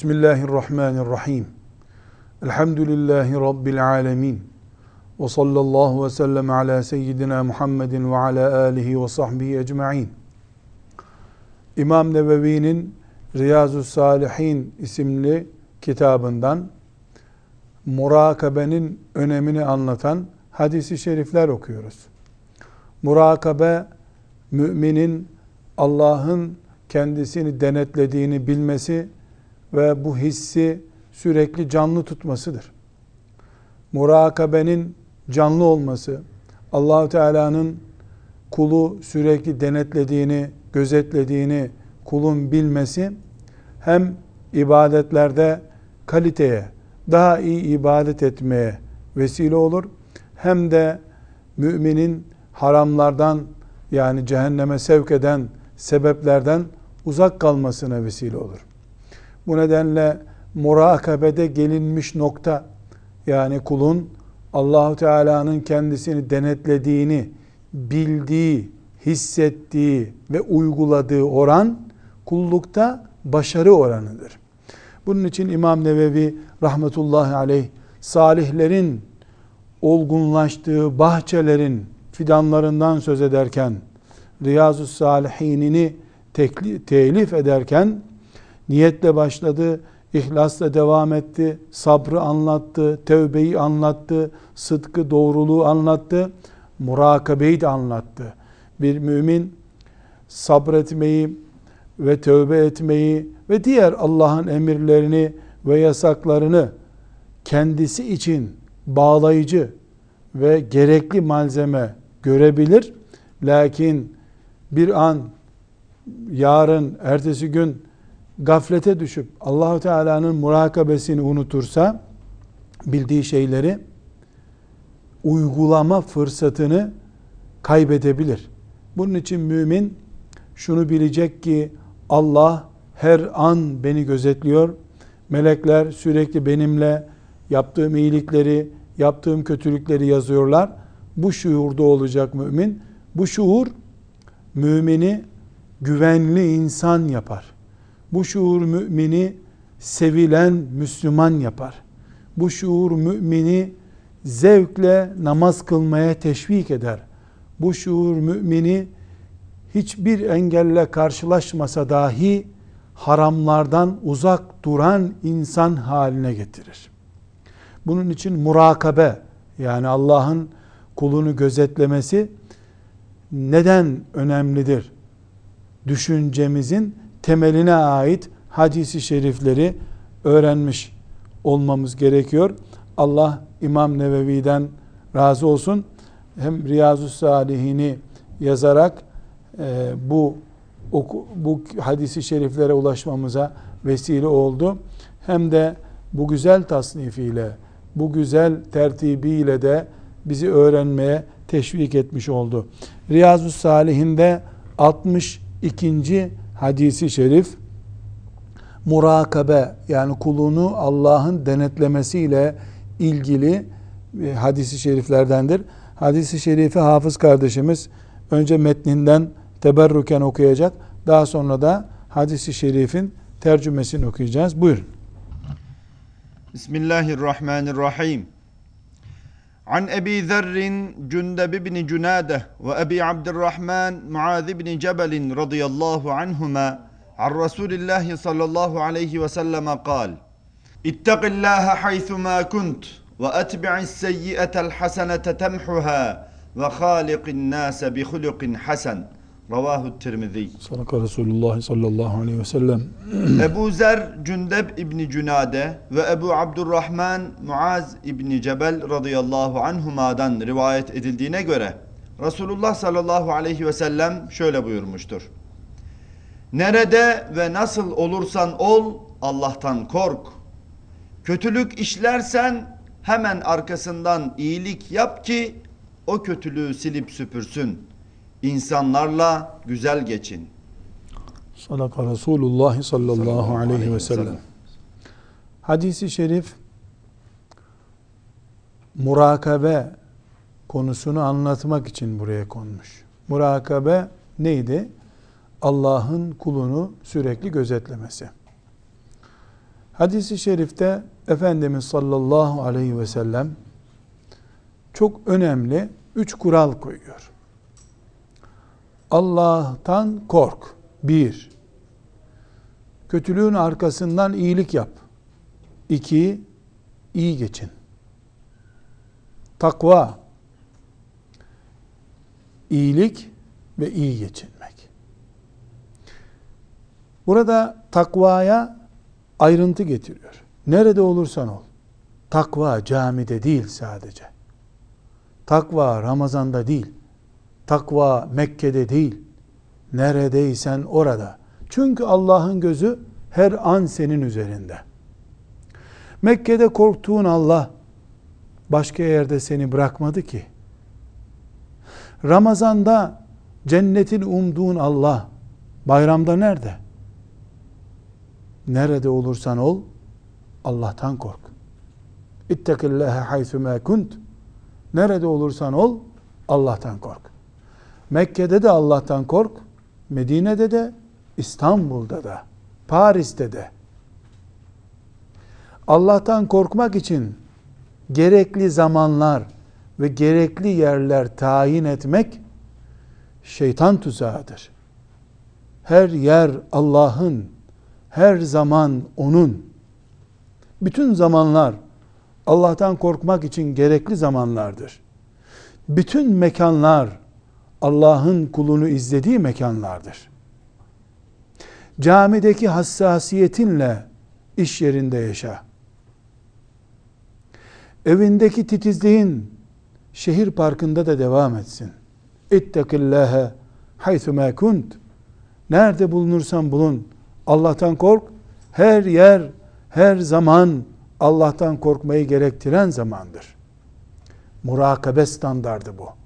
Bismillahirrahmanirrahim. Elhamdülillahi Rabbil alemin. Ve sallallahu ve sellem ala seyyidina Muhammedin ve ala alihi ve sahbihi ecma'in. İmam Nevevi'nin Riyazu Salihin isimli kitabından murakabenin önemini anlatan hadisi şerifler okuyoruz. Murakabe müminin Allah'ın kendisini denetlediğini bilmesi ve bu hissi sürekli canlı tutmasıdır. Murakabenin canlı olması, Allahu Teala'nın kulu sürekli denetlediğini, gözetlediğini kulun bilmesi hem ibadetlerde kaliteye, daha iyi ibadet etmeye vesile olur. Hem de müminin haramlardan yani cehenneme sevk eden sebeplerden uzak kalmasına vesile olur. Bu nedenle murakabede gelinmiş nokta yani kulun Allahu Teala'nın kendisini denetlediğini bildiği, hissettiği ve uyguladığı oran kullukta başarı oranıdır. Bunun için İmam Nevevi rahmetullahi aleyh salihlerin olgunlaştığı bahçelerin fidanlarından söz ederken Riyazu Salihinini telif ederken niyetle başladı, ihlasla devam etti, sabrı anlattı, tevbeyi anlattı, sıdkı, doğruluğu anlattı, murakabeyi de anlattı. Bir mümin sabretmeyi ve tövbe etmeyi ve diğer Allah'ın emirlerini ve yasaklarını kendisi için bağlayıcı ve gerekli malzeme görebilir. Lakin bir an yarın, ertesi gün gaflete düşüp Allahu Teala'nın murakabesini unutursa bildiği şeyleri uygulama fırsatını kaybedebilir. Bunun için mümin şunu bilecek ki Allah her an beni gözetliyor. Melekler sürekli benimle yaptığım iyilikleri, yaptığım kötülükleri yazıyorlar. Bu şuurda olacak mümin. Bu şuur mümini güvenli insan yapar. Bu şuur mümini sevilen Müslüman yapar. Bu şuur mümini zevkle namaz kılmaya teşvik eder. Bu şuur mümini hiçbir engelle karşılaşmasa dahi haramlardan uzak duran insan haline getirir. Bunun için murakabe yani Allah'ın kulunu gözetlemesi neden önemlidir? Düşüncemizin temeline ait hadisi şerifleri öğrenmiş olmamız gerekiyor. Allah İmam Nevevi'den razı olsun. Hem Riyazu Salihini yazarak e, bu oku, bu hadisi şeriflere ulaşmamıza vesile oldu. Hem de bu güzel tasnifiyle, bu güzel tertibiyle de bizi öğrenmeye teşvik etmiş oldu. Riyazu Salihinde 62. hadisi şerif murakabe yani kulunu Allah'ın denetlemesiyle ilgili e, hadisi şeriflerdendir. Hadisi şerifi hafız kardeşimiz önce metninden teberrüken okuyacak. Daha sonra da hadisi şerifin tercümesini okuyacağız. Buyurun. Bismillahirrahmanirrahim. An Ebi Zerrin Cündeb bin Cünade ve Ebi Abdurrahman Muaz bin Cebel radıyallahu anhuma an Resulillah sallallahu aleyhi ve sellem kal İttaqillaha haythuma kunt ve etbi'is seyyi'etel hasenete temhuha ve haliqin nase bi hulukin hasen Ravahu Tirmizi. Sadaka Resulullah sallallahu aleyhi ve sellem. Ebu Zer Cündeb İbni Cünade ve Ebu Abdurrahman Muaz İbni Cebel radıyallahu anhuma'dan rivayet edildiğine göre Resulullah sallallahu aleyhi ve sellem şöyle buyurmuştur. Nerede ve nasıl olursan ol Allah'tan kork. Kötülük işlersen hemen arkasından iyilik yap ki o kötülüğü silip süpürsün.'' İnsanlarla güzel geçin. Sadaka Resulullah sallallahu aleyhi ve sellem. Hadisi şerif murakabe konusunu anlatmak için buraya konmuş. Murakabe neydi? Allah'ın kulunu sürekli gözetlemesi. Hadis-i şerifte Efendimiz sallallahu aleyhi ve sellem çok önemli üç kural koyuyor. Allah'tan kork. Bir, kötülüğün arkasından iyilik yap. İki, iyi geçin. Takva, iyilik ve iyi geçinmek. Burada takvaya ayrıntı getiriyor. Nerede olursan ol. Takva camide değil sadece. Takva Ramazan'da değil. Takva Mekke'de değil. Neredeysen orada. Çünkü Allah'ın gözü her an senin üzerinde. Mekke'de korktuğun Allah başka yerde seni bırakmadı ki. Ramazanda cennetin umduğun Allah bayramda nerede? Nerede olursan ol Allah'tan kork. İttekillâhe haythumâ kunt. Nerede olursan ol Allah'tan kork. Mekke'de de Allah'tan kork. Medine'de de İstanbul'da da Paris'te de Allah'tan korkmak için gerekli zamanlar ve gerekli yerler tayin etmek şeytan tuzağıdır. Her yer Allah'ın, her zaman O'nun. Bütün zamanlar Allah'tan korkmak için gerekli zamanlardır. Bütün mekanlar Allah'ın kulunu izlediği mekanlardır. Camideki hassasiyetinle iş yerinde yaşa. Evindeki titizliğin şehir parkında da devam etsin. İttekillâhe haythumâ kunt. Nerede bulunursan bulun. Allah'tan kork. Her yer, her zaman Allah'tan korkmayı gerektiren zamandır. Murakabe standardı bu.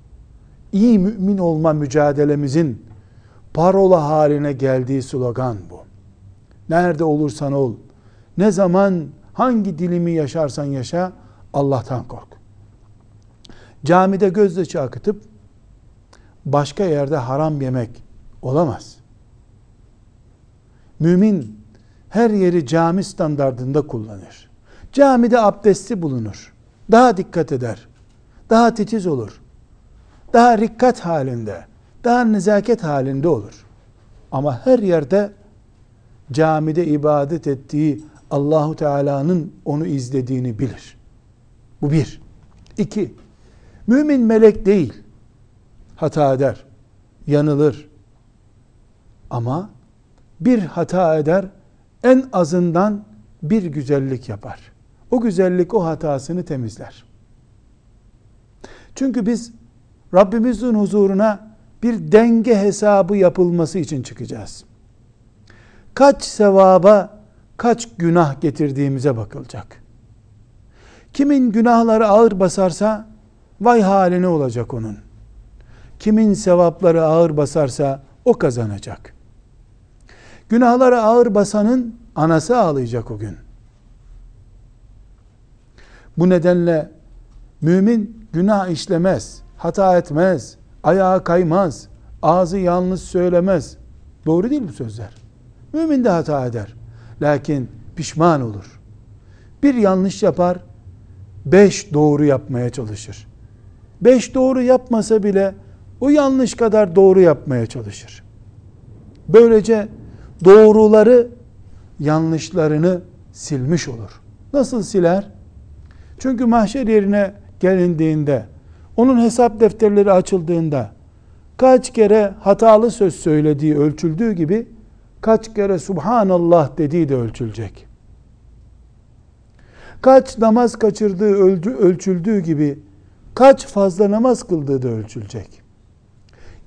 İyi mümin olma mücadelemizin parola haline geldiği slogan bu. Nerede olursan ol, ne zaman hangi dilimi yaşarsan yaşa Allah'tan kork. Camide gözyaşı akıtıp başka yerde haram yemek olamaz. Mümin her yeri cami standardında kullanır. Camide abdesti bulunur. Daha dikkat eder. Daha titiz olur. Daha rikkat halinde, daha nezaket halinde olur. Ama her yerde camide ibadet ettiği Allahu Teala'nın onu izlediğini bilir. Bu bir. İki, mümin melek değil. Hata eder, yanılır. Ama bir hata eder, en azından bir güzellik yapar. O güzellik o hatasını temizler. Çünkü biz Rabbimizin huzuruna bir denge hesabı yapılması için çıkacağız. Kaç sevaba, kaç günah getirdiğimize bakılacak. Kimin günahları ağır basarsa vay haline olacak onun. Kimin sevapları ağır basarsa o kazanacak. Günahları ağır basanın anası ağlayacak o gün. Bu nedenle mümin günah işlemez, hata etmez, ayağa kaymaz, ağzı yanlış söylemez. Doğru değil bu sözler. Mümin de hata eder. Lakin pişman olur. Bir yanlış yapar, beş doğru yapmaya çalışır. Beş doğru yapmasa bile o yanlış kadar doğru yapmaya çalışır. Böylece doğruları yanlışlarını silmiş olur. Nasıl siler? Çünkü mahşer yerine gelindiğinde, onun hesap defterleri açıldığında kaç kere hatalı söz söylediği ölçüldüğü gibi kaç kere Subhanallah dediği de ölçülecek. Kaç namaz kaçırdığı ölçüldüğü gibi kaç fazla namaz kıldığı da ölçülecek.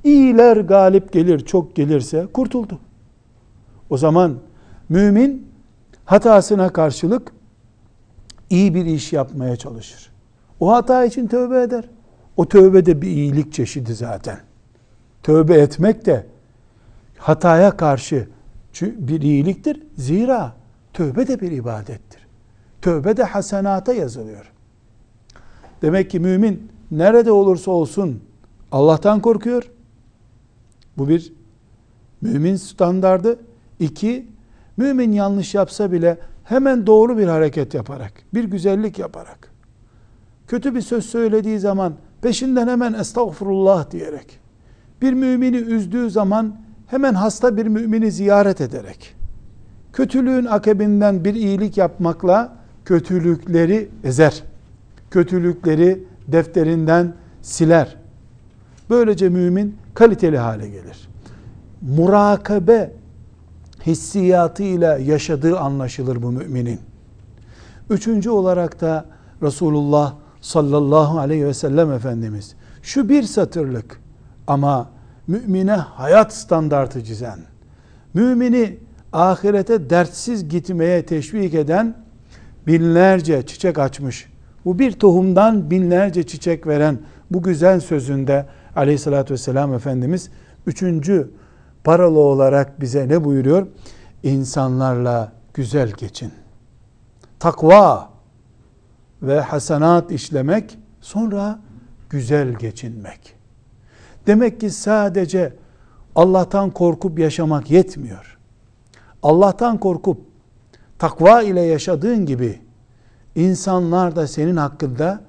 İyiler galip gelir, çok gelirse kurtuldu. O zaman mümin hatasına karşılık iyi bir iş yapmaya çalışır. O hata için tövbe eder. O tövbe de bir iyilik çeşidi zaten. Tövbe etmek de hataya karşı bir iyiliktir. Zira tövbe de bir ibadettir. Tövbe de hasenata yazılıyor. Demek ki mümin nerede olursa olsun Allah'tan korkuyor. Bu bir mümin standardı. İki, mümin yanlış yapsa bile hemen doğru bir hareket yaparak, bir güzellik yaparak, kötü bir söz söylediği zaman peşinden hemen estağfurullah diyerek, bir mümini üzdüğü zaman hemen hasta bir mümini ziyaret ederek, kötülüğün akabinden bir iyilik yapmakla kötülükleri ezer. Kötülükleri defterinden siler. Böylece mümin kaliteli hale gelir. Murakabe hissiyatıyla yaşadığı anlaşılır bu müminin. Üçüncü olarak da Resulullah sallallahu aleyhi ve sellem Efendimiz şu bir satırlık ama mümine hayat standartı çizen, mümini ahirete dertsiz gitmeye teşvik eden binlerce çiçek açmış. Bu bir tohumdan binlerce çiçek veren bu güzel sözünde aleyhissalatü vesselam Efendimiz üçüncü paralı olarak bize ne buyuruyor? İnsanlarla güzel geçin. Takva ve hasenat işlemek sonra güzel geçinmek. Demek ki sadece Allah'tan korkup yaşamak yetmiyor. Allah'tan korkup takva ile yaşadığın gibi insanlar da senin hakkında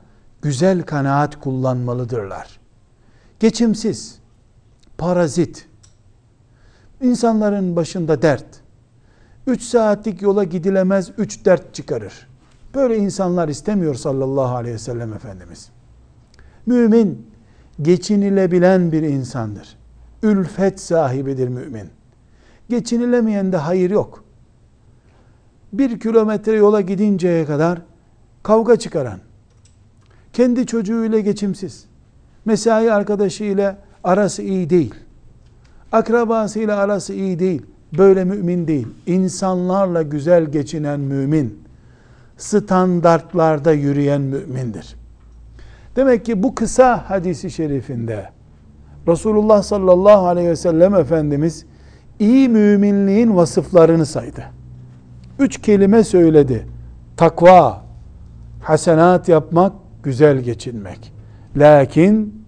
güzel kanaat kullanmalıdırlar. Geçimsiz, parazit, insanların başında dert, üç saatlik yola gidilemez üç dert çıkarır. Böyle insanlar istemiyor sallallahu aleyhi ve sellem Efendimiz. Mümin geçinilebilen bir insandır. Ülfet sahibidir mümin. Geçinilemeyen de hayır yok. Bir kilometre yola gidinceye kadar kavga çıkaran, kendi çocuğuyla geçimsiz, mesai arkadaşıyla arası iyi değil, akrabasıyla arası iyi değil, böyle mümin değil. İnsanlarla güzel geçinen mümin, standartlarda yürüyen mümindir. Demek ki bu kısa hadisi şerifinde Resulullah sallallahu aleyhi ve sellem Efendimiz iyi müminliğin vasıflarını saydı. Üç kelime söyledi. Takva, hasenat yapmak, güzel geçinmek. Lakin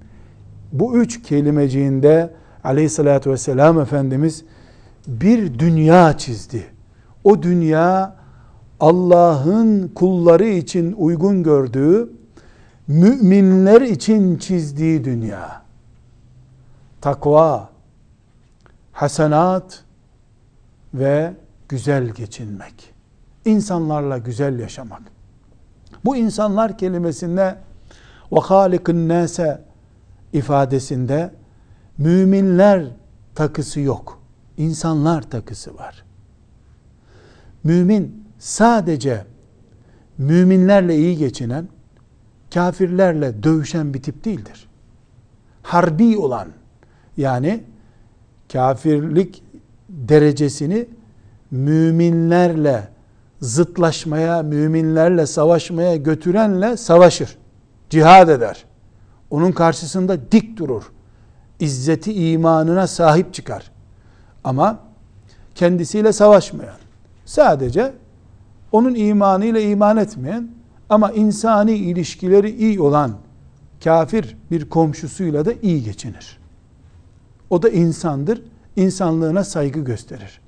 bu üç kelimeciğinde aleyhissalatü vesselam Efendimiz bir dünya çizdi. O dünya Allah'ın kulları için uygun gördüğü, müminler için çizdiği dünya. Takva, hasenat ve güzel geçinmek. İnsanlarla güzel yaşamak. Bu insanlar kelimesinde ve halikın nase ifadesinde müminler takısı yok. İnsanlar takısı var. Mümin sadece müminlerle iyi geçinen, kafirlerle dövüşen bir tip değildir. Harbi olan, yani kafirlik derecesini müminlerle zıtlaşmaya, müminlerle savaşmaya götürenle savaşır. Cihad eder. Onun karşısında dik durur. İzzeti imanına sahip çıkar. Ama kendisiyle savaşmayan, sadece onun imanıyla iman etmeyen ama insani ilişkileri iyi olan kafir bir komşusuyla da iyi geçinir. O da insandır. İnsanlığına saygı gösterir.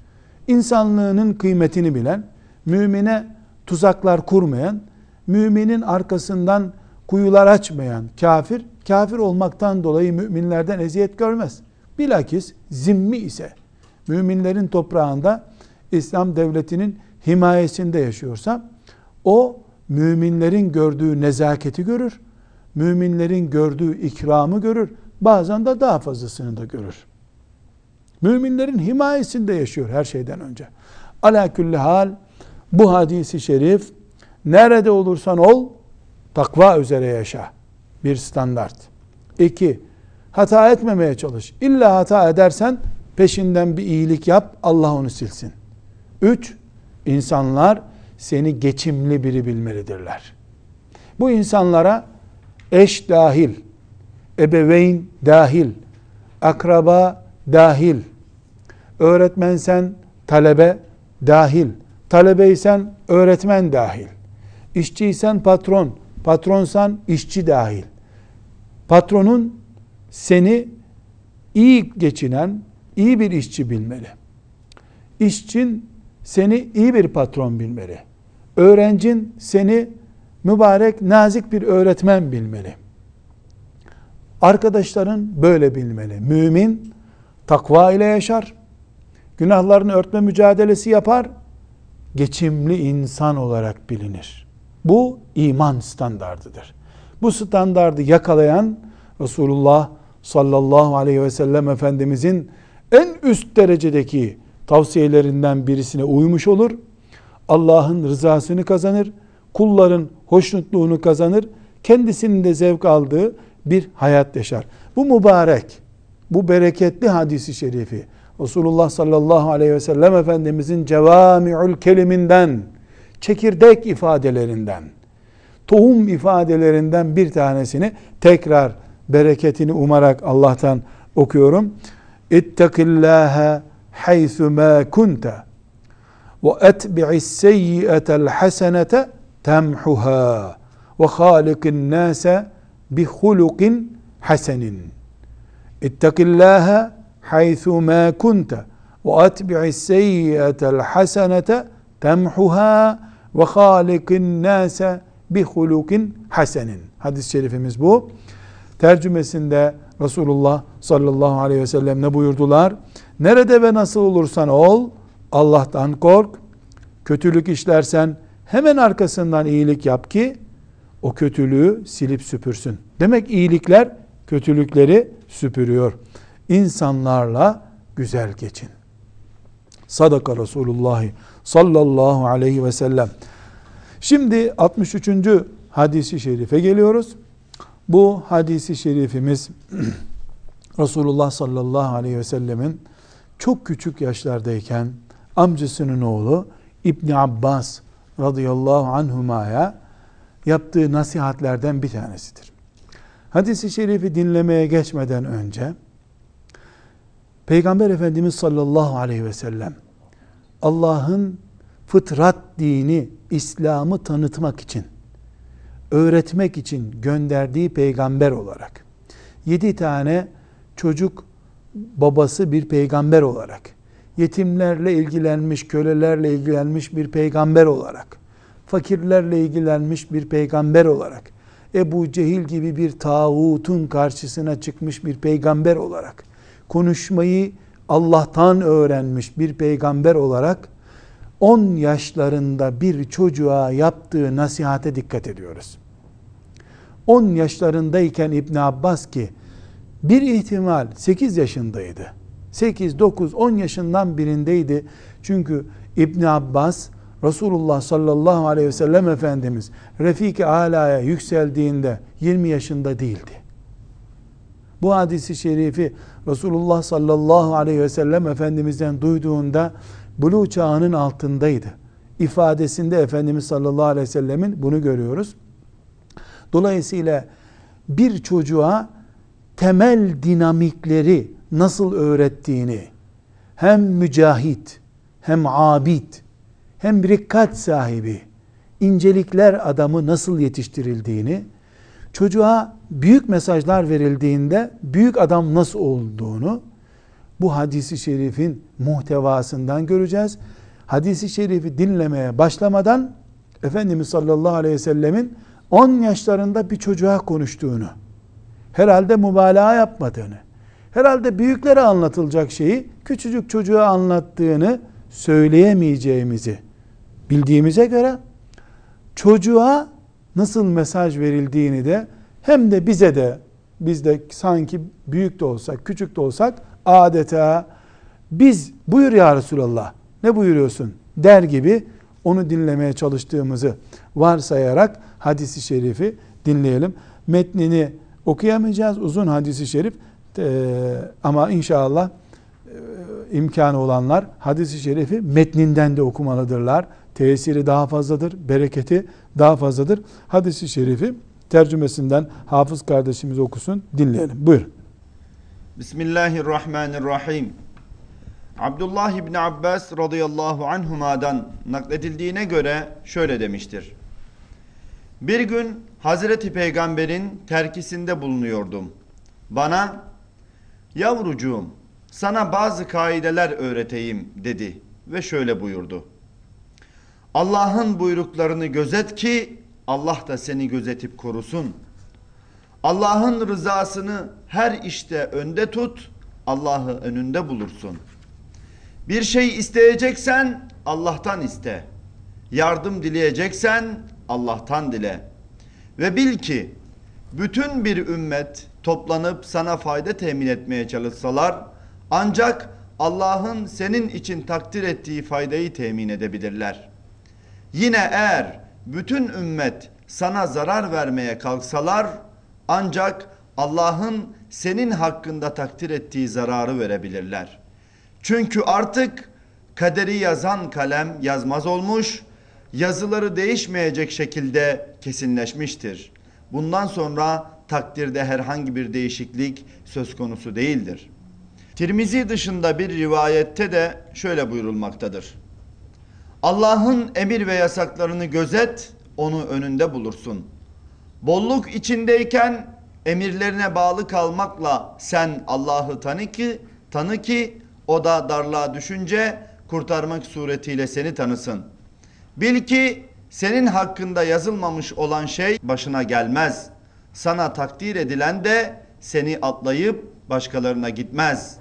İnsanlığının kıymetini bilen, mümine tuzaklar kurmayan, müminin arkasından kuyular açmayan kafir, kafir olmaktan dolayı müminlerden eziyet görmez. Bilakis zimmi ise, müminlerin toprağında İslam devletinin himayesinde yaşıyorsa, o müminlerin gördüğü nezaketi görür, müminlerin gördüğü ikramı görür, bazen de daha fazlasını da görür. Müminlerin himayesinde yaşıyor her şeyden önce. Ala külli hal bu hadisi şerif nerede olursan ol takva üzere yaşa. Bir standart. İki, hata etmemeye çalış. İlla hata edersen peşinden bir iyilik yap Allah onu silsin. Üç, insanlar seni geçimli biri bilmelidirler. Bu insanlara eş dahil, ebeveyn dahil, akraba dahil, öğretmensen talebe dahil, talebeysen öğretmen dahil, işçiysen patron, patronsan işçi dahil. Patronun seni iyi geçinen, iyi bir işçi bilmeli. İşçin seni iyi bir patron bilmeli. Öğrencin seni mübarek, nazik bir öğretmen bilmeli. Arkadaşların böyle bilmeli. Mümin takva ile yaşar. Günahlarını örtme mücadelesi yapar. Geçimli insan olarak bilinir. Bu iman standardıdır. Bu standardı yakalayan Resulullah sallallahu aleyhi ve sellem Efendimizin en üst derecedeki tavsiyelerinden birisine uymuş olur. Allah'ın rızasını kazanır. Kulların hoşnutluğunu kazanır. Kendisinin de zevk aldığı bir hayat yaşar. Bu mübarek, bu bereketli hadisi şerifi Resulullah sallallahu aleyhi ve sellem Efendimizin cevami'ül keliminden, çekirdek ifadelerinden, tohum ifadelerinden bir tanesini tekrar bereketini umarak Allah'tan okuyorum. İttakillâhe temhuha ve halikin nâse bi hulukin hasenin. İttakillâhe haythu mâ kunte ve etbi'is seyyiyetel hasenete temhuha ve halikin nâse bi hulukin hasenin. Hadis-i şerifimiz bu. Tercümesinde Resulullah sallallahu aleyhi ve sellem ne buyurdular? Nerede ve nasıl olursan ol, Allah'tan kork. Kötülük işlersen hemen arkasından iyilik yap ki o kötülüğü silip süpürsün. Demek iyilikler kötülükleri süpürüyor. İnsanlarla güzel geçin. Sadaka Resulullah sallallahu aleyhi ve sellem. Şimdi 63. hadisi şerife geliyoruz. Bu hadisi şerifimiz Resulullah sallallahu aleyhi ve sellemin çok küçük yaşlardayken amcasının oğlu İbni Abbas radıyallahu anhumaya yaptığı nasihatlerden bir tanesidir. Hadisi şerifi dinlemeye geçmeden önce Peygamber Efendimiz sallallahu aleyhi ve sellem Allah'ın fıtrat dini, İslam'ı tanıtmak için, öğretmek için gönderdiği peygamber olarak, yedi tane çocuk babası bir peygamber olarak, yetimlerle ilgilenmiş, kölelerle ilgilenmiş bir peygamber olarak, fakirlerle ilgilenmiş bir peygamber olarak, Ebu Cehil gibi bir tağutun karşısına çıkmış bir peygamber olarak, konuşmayı Allah'tan öğrenmiş bir peygamber olarak 10 yaşlarında bir çocuğa yaptığı nasihate dikkat ediyoruz. 10 yaşlarındayken İbn Abbas ki bir ihtimal 8 yaşındaydı. 8, 9, 10 yaşından birindeydi. Çünkü İbn Abbas Resulullah sallallahu aleyhi ve sellem Efendimiz Refik-i Ala'ya yükseldiğinde 20 yaşında değildi. Bu hadisi şerifi Resulullah sallallahu aleyhi ve sellem Efendimiz'den duyduğunda buluğ çağının altındaydı. İfadesinde Efendimiz sallallahu aleyhi ve sellemin bunu görüyoruz. Dolayısıyla bir çocuğa temel dinamikleri nasıl öğrettiğini hem mücahit hem abid hem rikkat sahibi incelikler adamı nasıl yetiştirildiğini çocuğa büyük mesajlar verildiğinde büyük adam nasıl olduğunu bu hadisi şerifin muhtevasından göreceğiz. Hadisi şerifi dinlemeye başlamadan Efendimiz sallallahu aleyhi ve sellemin 10 yaşlarında bir çocuğa konuştuğunu, herhalde mübalağa yapmadığını, herhalde büyüklere anlatılacak şeyi küçücük çocuğa anlattığını söyleyemeyeceğimizi bildiğimize göre çocuğa nasıl mesaj verildiğini de hem de bize de biz de sanki büyük de olsak, küçük de olsak adeta biz buyur ya Resulallah ne buyuruyorsun der gibi onu dinlemeye çalıştığımızı varsayarak hadisi şerifi dinleyelim. Metnini okuyamayacağız uzun hadisi şerif ee, ama inşallah e, imkanı olanlar hadisi şerifi metninden de okumalıdırlar. Tesiri daha fazladır, bereketi daha fazladır. Hadisi şerifi tercümesinden hafız kardeşimiz okusun, dinleyelim. Buyur. Bismillahirrahmanirrahim. Abdullah İbni Abbas radıyallahu anhuma'dan nakledildiğine göre şöyle demiştir. Bir gün Hazreti Peygamber'in terkisinde bulunuyordum. Bana, yavrucuğum sana bazı kaideler öğreteyim dedi ve şöyle buyurdu. Allah'ın buyruklarını gözet ki Allah da seni gözetip korusun. Allah'ın rızasını her işte önde tut, Allah'ı önünde bulursun. Bir şey isteyeceksen Allah'tan iste. Yardım dileyeceksen Allah'tan dile. Ve bil ki bütün bir ümmet toplanıp sana fayda temin etmeye çalışsalar ancak Allah'ın senin için takdir ettiği faydayı temin edebilirler. Yine eğer bütün ümmet sana zarar vermeye kalksalar ancak Allah'ın senin hakkında takdir ettiği zararı verebilirler. Çünkü artık kaderi yazan kalem yazmaz olmuş, yazıları değişmeyecek şekilde kesinleşmiştir. Bundan sonra takdirde herhangi bir değişiklik söz konusu değildir. Tirmizi dışında bir rivayette de şöyle buyurulmaktadır. Allah'ın emir ve yasaklarını gözet, onu önünde bulursun. Bolluk içindeyken emirlerine bağlı kalmakla sen Allah'ı tanı ki, tanı ki o da darlığa düşünce kurtarmak suretiyle seni tanısın. Bil ki senin hakkında yazılmamış olan şey başına gelmez. Sana takdir edilen de seni atlayıp başkalarına gitmez.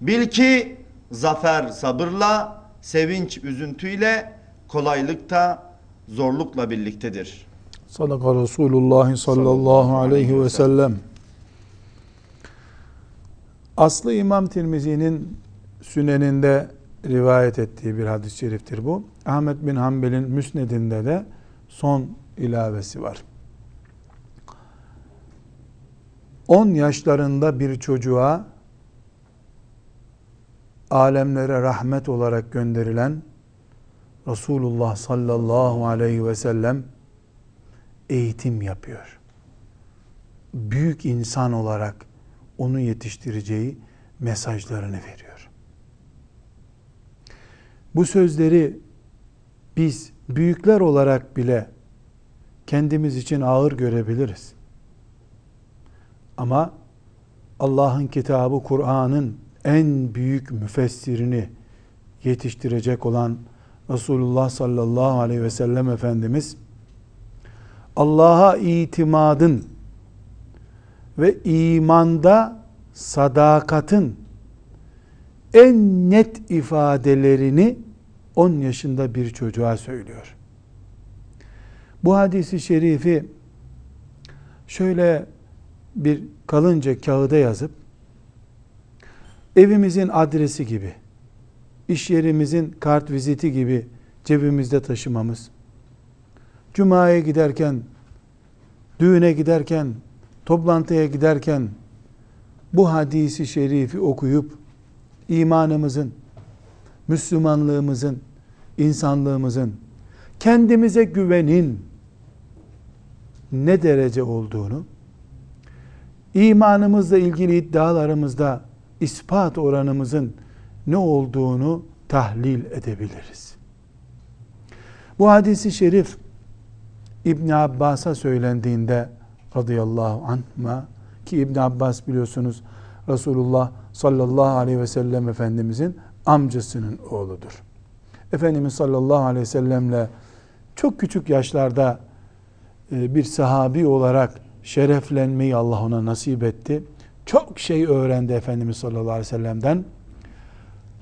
Bil ki zafer sabırla, sevinç üzüntüyle, kolaylıkta zorlukla birliktedir. Sadaka Resulullah sallallahu aleyhi ve sellem. Aslı İmam Tirmizi'nin süneninde rivayet ettiği bir hadis-i şeriftir bu. Ahmet bin Hanbel'in müsnedinde de son ilavesi var. 10 yaşlarında bir çocuğa alemlere rahmet olarak gönderilen Resulullah sallallahu aleyhi ve sellem eğitim yapıyor. Büyük insan olarak onu yetiştireceği mesajlarını veriyor. Bu sözleri biz büyükler olarak bile kendimiz için ağır görebiliriz. Ama Allah'ın kitabı Kur'an'ın en büyük müfessirini yetiştirecek olan Resulullah sallallahu aleyhi ve sellem Efendimiz Allah'a itimadın ve imanda sadakatın en net ifadelerini 10 yaşında bir çocuğa söylüyor. Bu hadisi şerifi şöyle bir kalınca kağıda yazıp evimizin adresi gibi, iş yerimizin kart viziti gibi cebimizde taşımamız, cumaya giderken, düğüne giderken, toplantıya giderken bu hadisi şerifi okuyup imanımızın, Müslümanlığımızın, insanlığımızın, kendimize güvenin ne derece olduğunu, imanımızla ilgili iddialarımızda ispat oranımızın ne olduğunu tahlil edebiliriz. Bu hadisi şerif İbn Abbas'a söylendiğinde radıyallahu anh'a ki İbn Abbas biliyorsunuz Resulullah sallallahu aleyhi ve sellem Efendimizin amcasının oğludur. Efendimiz sallallahu aleyhi ve sellemle çok küçük yaşlarda e, bir sahabi olarak şereflenmeyi Allah ona nasip etti. Çok şey öğrendi Efendimiz sallallahu aleyhi ve sellem'den.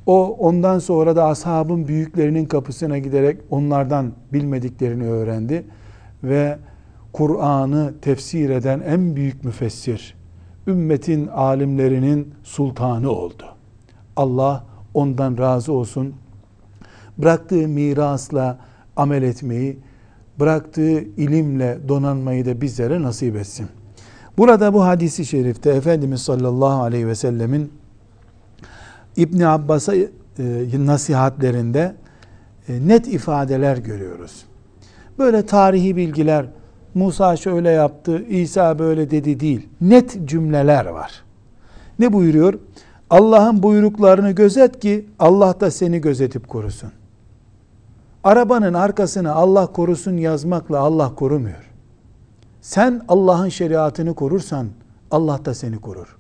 O ondan sonra da ashabın büyüklerinin kapısına giderek onlardan bilmediklerini öğrendi ve Kur'an'ı tefsir eden en büyük müfessir, ümmetin alimlerinin sultanı oldu. Allah ondan razı olsun. Bıraktığı mirasla amel etmeyi, bıraktığı ilimle donanmayı da bizlere nasip etsin. Burada bu hadisi şerifte Efendimiz sallallahu aleyhi ve sellemin İbn Abbas'a e, nasihatlerinde e, net ifadeler görüyoruz. Böyle tarihi bilgiler Musa şöyle yaptı, İsa böyle dedi değil. Net cümleler var. Ne buyuruyor? Allah'ın buyruklarını gözet ki Allah da seni gözetip korusun. Arabanın arkasını Allah korusun yazmakla Allah korumuyor. Sen Allah'ın şeriatını korursan Allah da seni korur.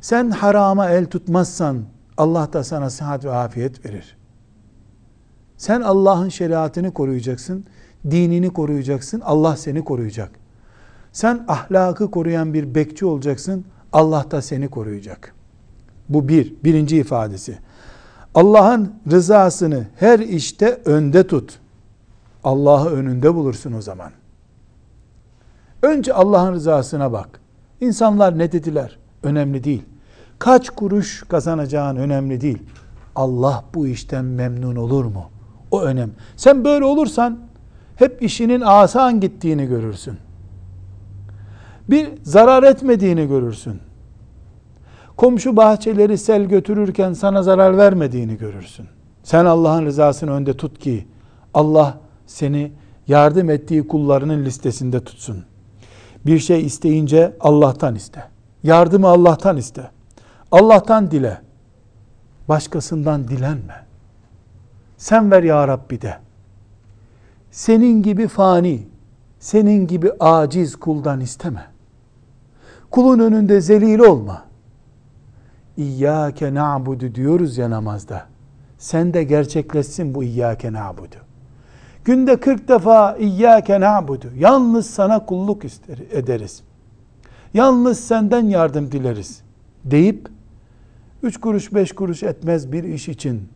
Sen harama el tutmazsan Allah da sana sıhhat ve afiyet verir. Sen Allah'ın şeriatını koruyacaksın, dinini koruyacaksın, Allah seni koruyacak. Sen ahlakı koruyan bir bekçi olacaksın, Allah da seni koruyacak. Bu bir, birinci ifadesi. Allah'ın rızasını her işte önde tut. Allah'ı önünde bulursun o zaman. Önce Allah'ın rızasına bak. İnsanlar ne dediler? Önemli değil. Kaç kuruş kazanacağın önemli değil. Allah bu işten memnun olur mu? O önem. Sen böyle olursan hep işinin asan gittiğini görürsün. Bir zarar etmediğini görürsün. Komşu bahçeleri sel götürürken sana zarar vermediğini görürsün. Sen Allah'ın rızasını önde tut ki Allah seni yardım ettiği kullarının listesinde tutsun. Bir şey isteyince Allah'tan iste. Yardımı Allah'tan iste. Allah'tan dile. Başkasından dilenme. Sen ver ya Rabbi de. Senin gibi fani, senin gibi aciz kuldan isteme. Kulun önünde zelil olma. İyyâke na'budu diyoruz ya namazda. Sen de gerçekleşsin bu İyyâke na'budu. Günde 40 defa İyyâke na'budu. Yalnız sana kulluk ederiz. Yalnız senden yardım dileriz. Deyip, üç kuruş beş kuruş etmez bir iş için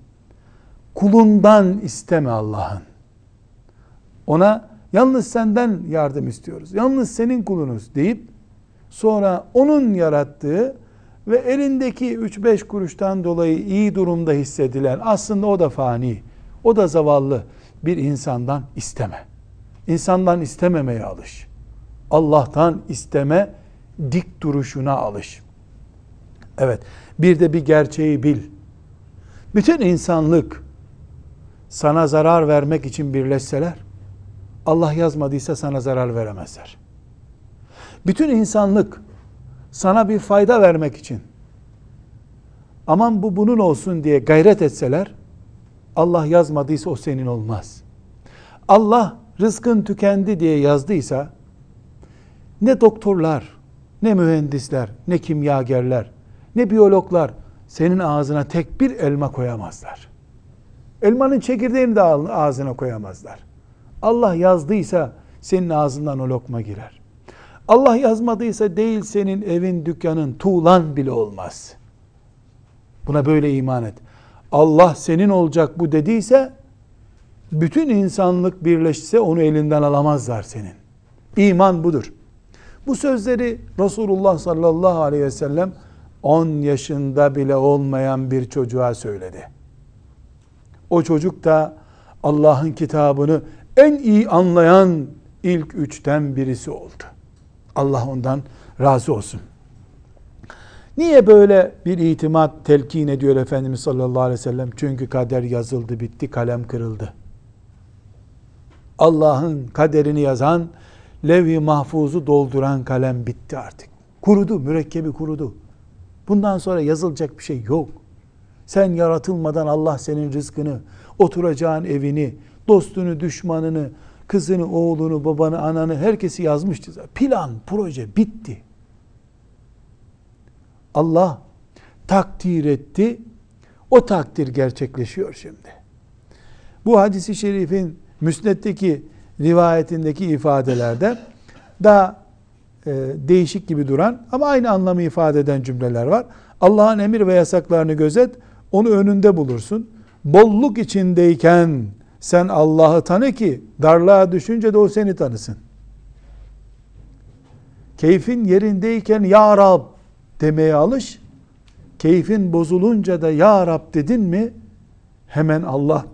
kulundan isteme Allah'ın. Ona yalnız senden yardım istiyoruz. Yalnız senin kulunuz deyip sonra onun yarattığı ve elindeki 3-5 kuruştan dolayı iyi durumda hissedilen aslında o da fani, o da zavallı bir insandan isteme. İnsandan istememeye alış. Allah'tan isteme dik duruşuna alış. Evet, bir de bir gerçeği bil. Bütün insanlık sana zarar vermek için birleşseler, Allah yazmadıysa sana zarar veremezler. Bütün insanlık sana bir fayda vermek için aman bu bunun olsun diye gayret etseler Allah yazmadıysa o senin olmaz. Allah rızkın tükendi diye yazdıysa ne doktorlar, ne mühendisler, ne kimyagerler, ne biyologlar senin ağzına tek bir elma koyamazlar. Elmanın çekirdeğini de ağzına koyamazlar. Allah yazdıysa senin ağzından o lokma girer. Allah yazmadıysa değil senin evin, dükkanın, tuğlan bile olmaz. Buna böyle iman et. Allah senin olacak bu dediyse bütün insanlık birleşse onu elinden alamazlar senin. İman budur. Bu sözleri Resulullah sallallahu aleyhi ve sellem 10 yaşında bile olmayan bir çocuğa söyledi. O çocuk da Allah'ın kitabını en iyi anlayan ilk üçten birisi oldu. Allah ondan razı olsun. Niye böyle bir itimat telkin ediyor Efendimiz sallallahu aleyhi ve sellem? Çünkü kader yazıldı, bitti, kalem kırıldı. Allah'ın kaderini yazan, levh-i mahfuzu dolduran kalem bitti artık. Kurudu, mürekkebi kurudu. Bundan sonra yazılacak bir şey yok. Sen yaratılmadan Allah senin rızkını, oturacağın evini, dostunu, düşmanını, kızını, oğlunu, babanı, ananı herkesi yazmıştı. Plan, proje bitti. Allah takdir etti. O takdir gerçekleşiyor şimdi. Bu hadisi şerifin müsnetteki rivayetindeki ifadelerde daha e, değişik gibi duran ama aynı anlamı ifade eden cümleler var. Allah'ın emir ve yasaklarını gözet, onu önünde bulursun. Bolluk içindeyken sen Allah'ı tanı ki darlığa düşünce de o seni tanısın. Keyfin yerindeyken Ya Rab demeye alış. Keyfin bozulunca da Ya Rab dedin mi hemen Allah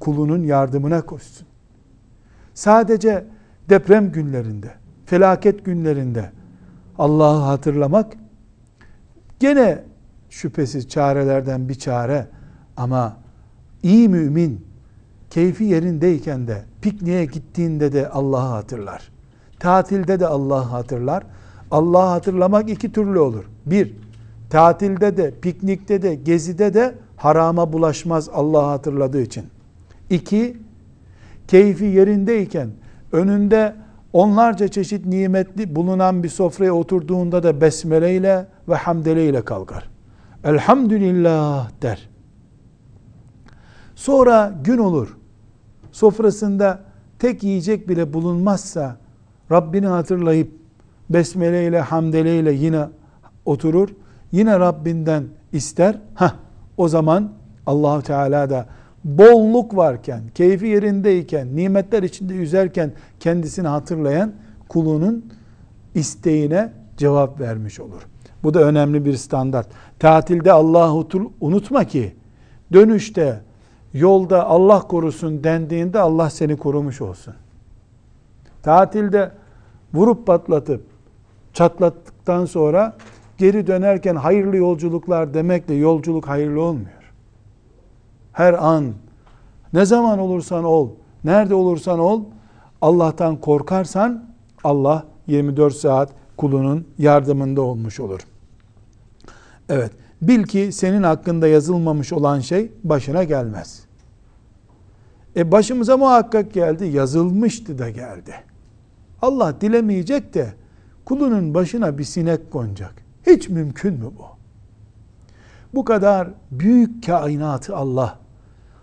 kulunun yardımına koşsun. Sadece deprem günlerinde, felaket günlerinde Allah'ı hatırlamak gene şüphesiz çarelerden bir çare ama iyi mümin keyfi yerindeyken de pikniğe gittiğinde de Allah'ı hatırlar. Tatilde de Allah'ı hatırlar. Allah'ı hatırlamak iki türlü olur. Bir, tatilde de, piknikte de, gezide de harama bulaşmaz Allah'ı hatırladığı için. İki, keyfi yerindeyken önünde onlarca çeşit nimetli bulunan bir sofraya oturduğunda da besmele ile ve hamdele ile kalkar. Elhamdülillah der. Sonra gün olur. Sofrasında tek yiyecek bile bulunmazsa Rabbini hatırlayıp besmele ile hamdele ile yine oturur. Yine Rabbinden ister. Ha o zaman Allahu Teala da bolluk varken, keyfi yerindeyken, nimetler içinde yüzerken kendisini hatırlayan kulunun isteğine cevap vermiş olur. Bu da önemli bir standart. Tatilde Allah'ı unutma ki dönüşte yolda Allah korusun dendiğinde Allah seni korumuş olsun. Tatilde vurup patlatıp çatlattıktan sonra geri dönerken hayırlı yolculuklar demekle yolculuk hayırlı olmuyor. Her an ne zaman olursan ol, nerede olursan ol Allah'tan korkarsan Allah 24 saat kulunun yardımında olmuş olur. Evet, bil ki senin hakkında yazılmamış olan şey başına gelmez. E başımıza muhakkak geldi, yazılmıştı da geldi. Allah dilemeyecek de kulunun başına bir sinek konacak. Hiç mümkün mü bu? Bu kadar büyük kainatı Allah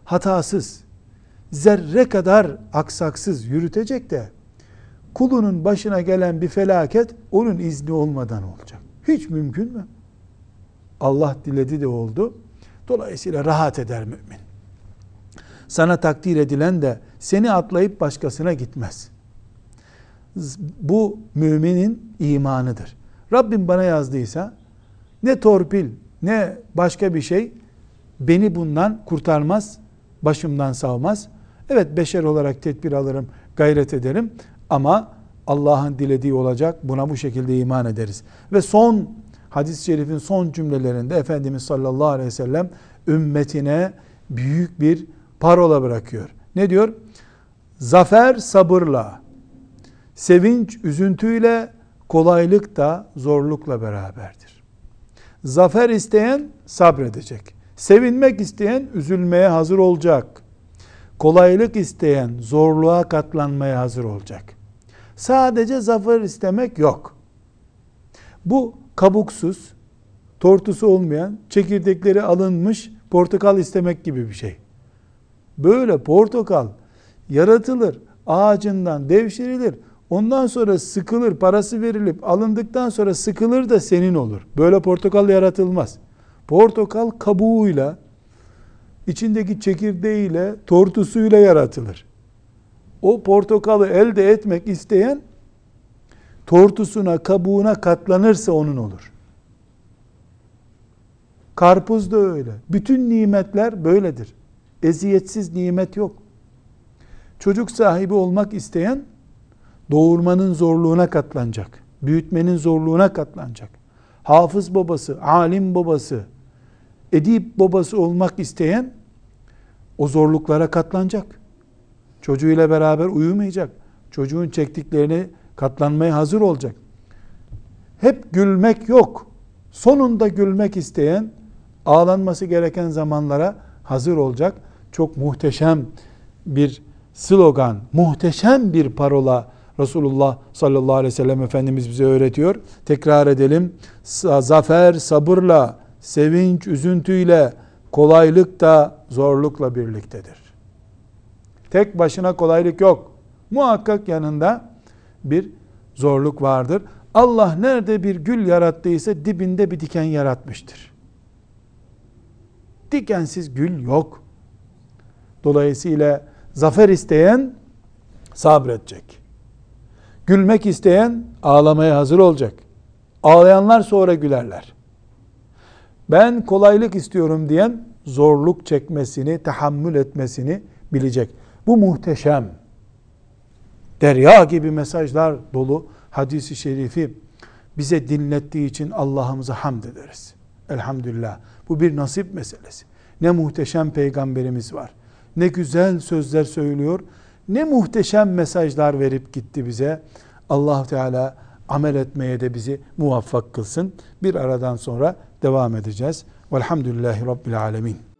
hatasız, zerre kadar aksaksız yürütecek de kulunun başına gelen bir felaket onun izni olmadan olacak. Hiç mümkün mü? Allah diledi de oldu. Dolayısıyla rahat eder mümin. Sana takdir edilen de seni atlayıp başkasına gitmez. Bu müminin imanıdır. Rabbim bana yazdıysa ne torpil ne başka bir şey beni bundan kurtarmaz, başımdan savmaz. Evet beşer olarak tedbir alırım, gayret ederim ama Allah'ın dilediği olacak. Buna bu şekilde iman ederiz. Ve son hadis-i şerifin son cümlelerinde Efendimiz sallallahu aleyhi ve sellem ümmetine büyük bir parola bırakıyor. Ne diyor? Zafer sabırla, sevinç üzüntüyle, kolaylık da zorlukla beraberdir. Zafer isteyen sabredecek. Sevinmek isteyen üzülmeye hazır olacak. Kolaylık isteyen zorluğa katlanmaya hazır olacak. Sadece zafer istemek yok. Bu kabuksuz, tortusu olmayan, çekirdekleri alınmış portakal istemek gibi bir şey. Böyle portakal yaratılır, ağacından devşirilir. Ondan sonra sıkılır, parası verilip alındıktan sonra sıkılır da senin olur. Böyle portakal yaratılmaz. Portakal kabuğuyla, içindeki çekirdeğiyle, tortusuyla yaratılır. O portakalı elde etmek isteyen tortusuna, kabuğuna katlanırsa onun olur. Karpuz da öyle. Bütün nimetler böyledir. Eziyetsiz nimet yok. Çocuk sahibi olmak isteyen doğurmanın zorluğuna katlanacak. Büyütmenin zorluğuna katlanacak. Hafız babası, alim babası, edip babası olmak isteyen o zorluklara katlanacak. Çocuğuyla beraber uyumayacak. Çocuğun çektiklerini katlanmaya hazır olacak. Hep gülmek yok. Sonunda gülmek isteyen ağlanması gereken zamanlara hazır olacak. Çok muhteşem bir slogan, muhteşem bir parola Resulullah sallallahu aleyhi ve sellem Efendimiz bize öğretiyor. Tekrar edelim. Zafer sabırla, sevinç üzüntüyle, kolaylık da zorlukla birliktedir. Tek başına kolaylık yok. Muhakkak yanında bir zorluk vardır. Allah nerede bir gül yarattıysa dibinde bir diken yaratmıştır. Dikensiz gül yok. Dolayısıyla zafer isteyen sabredecek. Gülmek isteyen ağlamaya hazır olacak. Ağlayanlar sonra gülerler. Ben kolaylık istiyorum diyen zorluk çekmesini, tahammül etmesini bilecek. Bu muhteşem. Derya gibi mesajlar dolu hadisi şerifi bize dinlettiği için Allah'ımıza hamd ederiz. Elhamdülillah. Bu bir nasip meselesi. Ne muhteşem peygamberimiz var. Ne güzel sözler söylüyor. Ne muhteşem mesajlar verip gitti bize. allah Teala amel etmeye de bizi muvaffak kılsın. Bir aradan sonra devam edeceğiz. Velhamdülillahi Rabbil Alemin.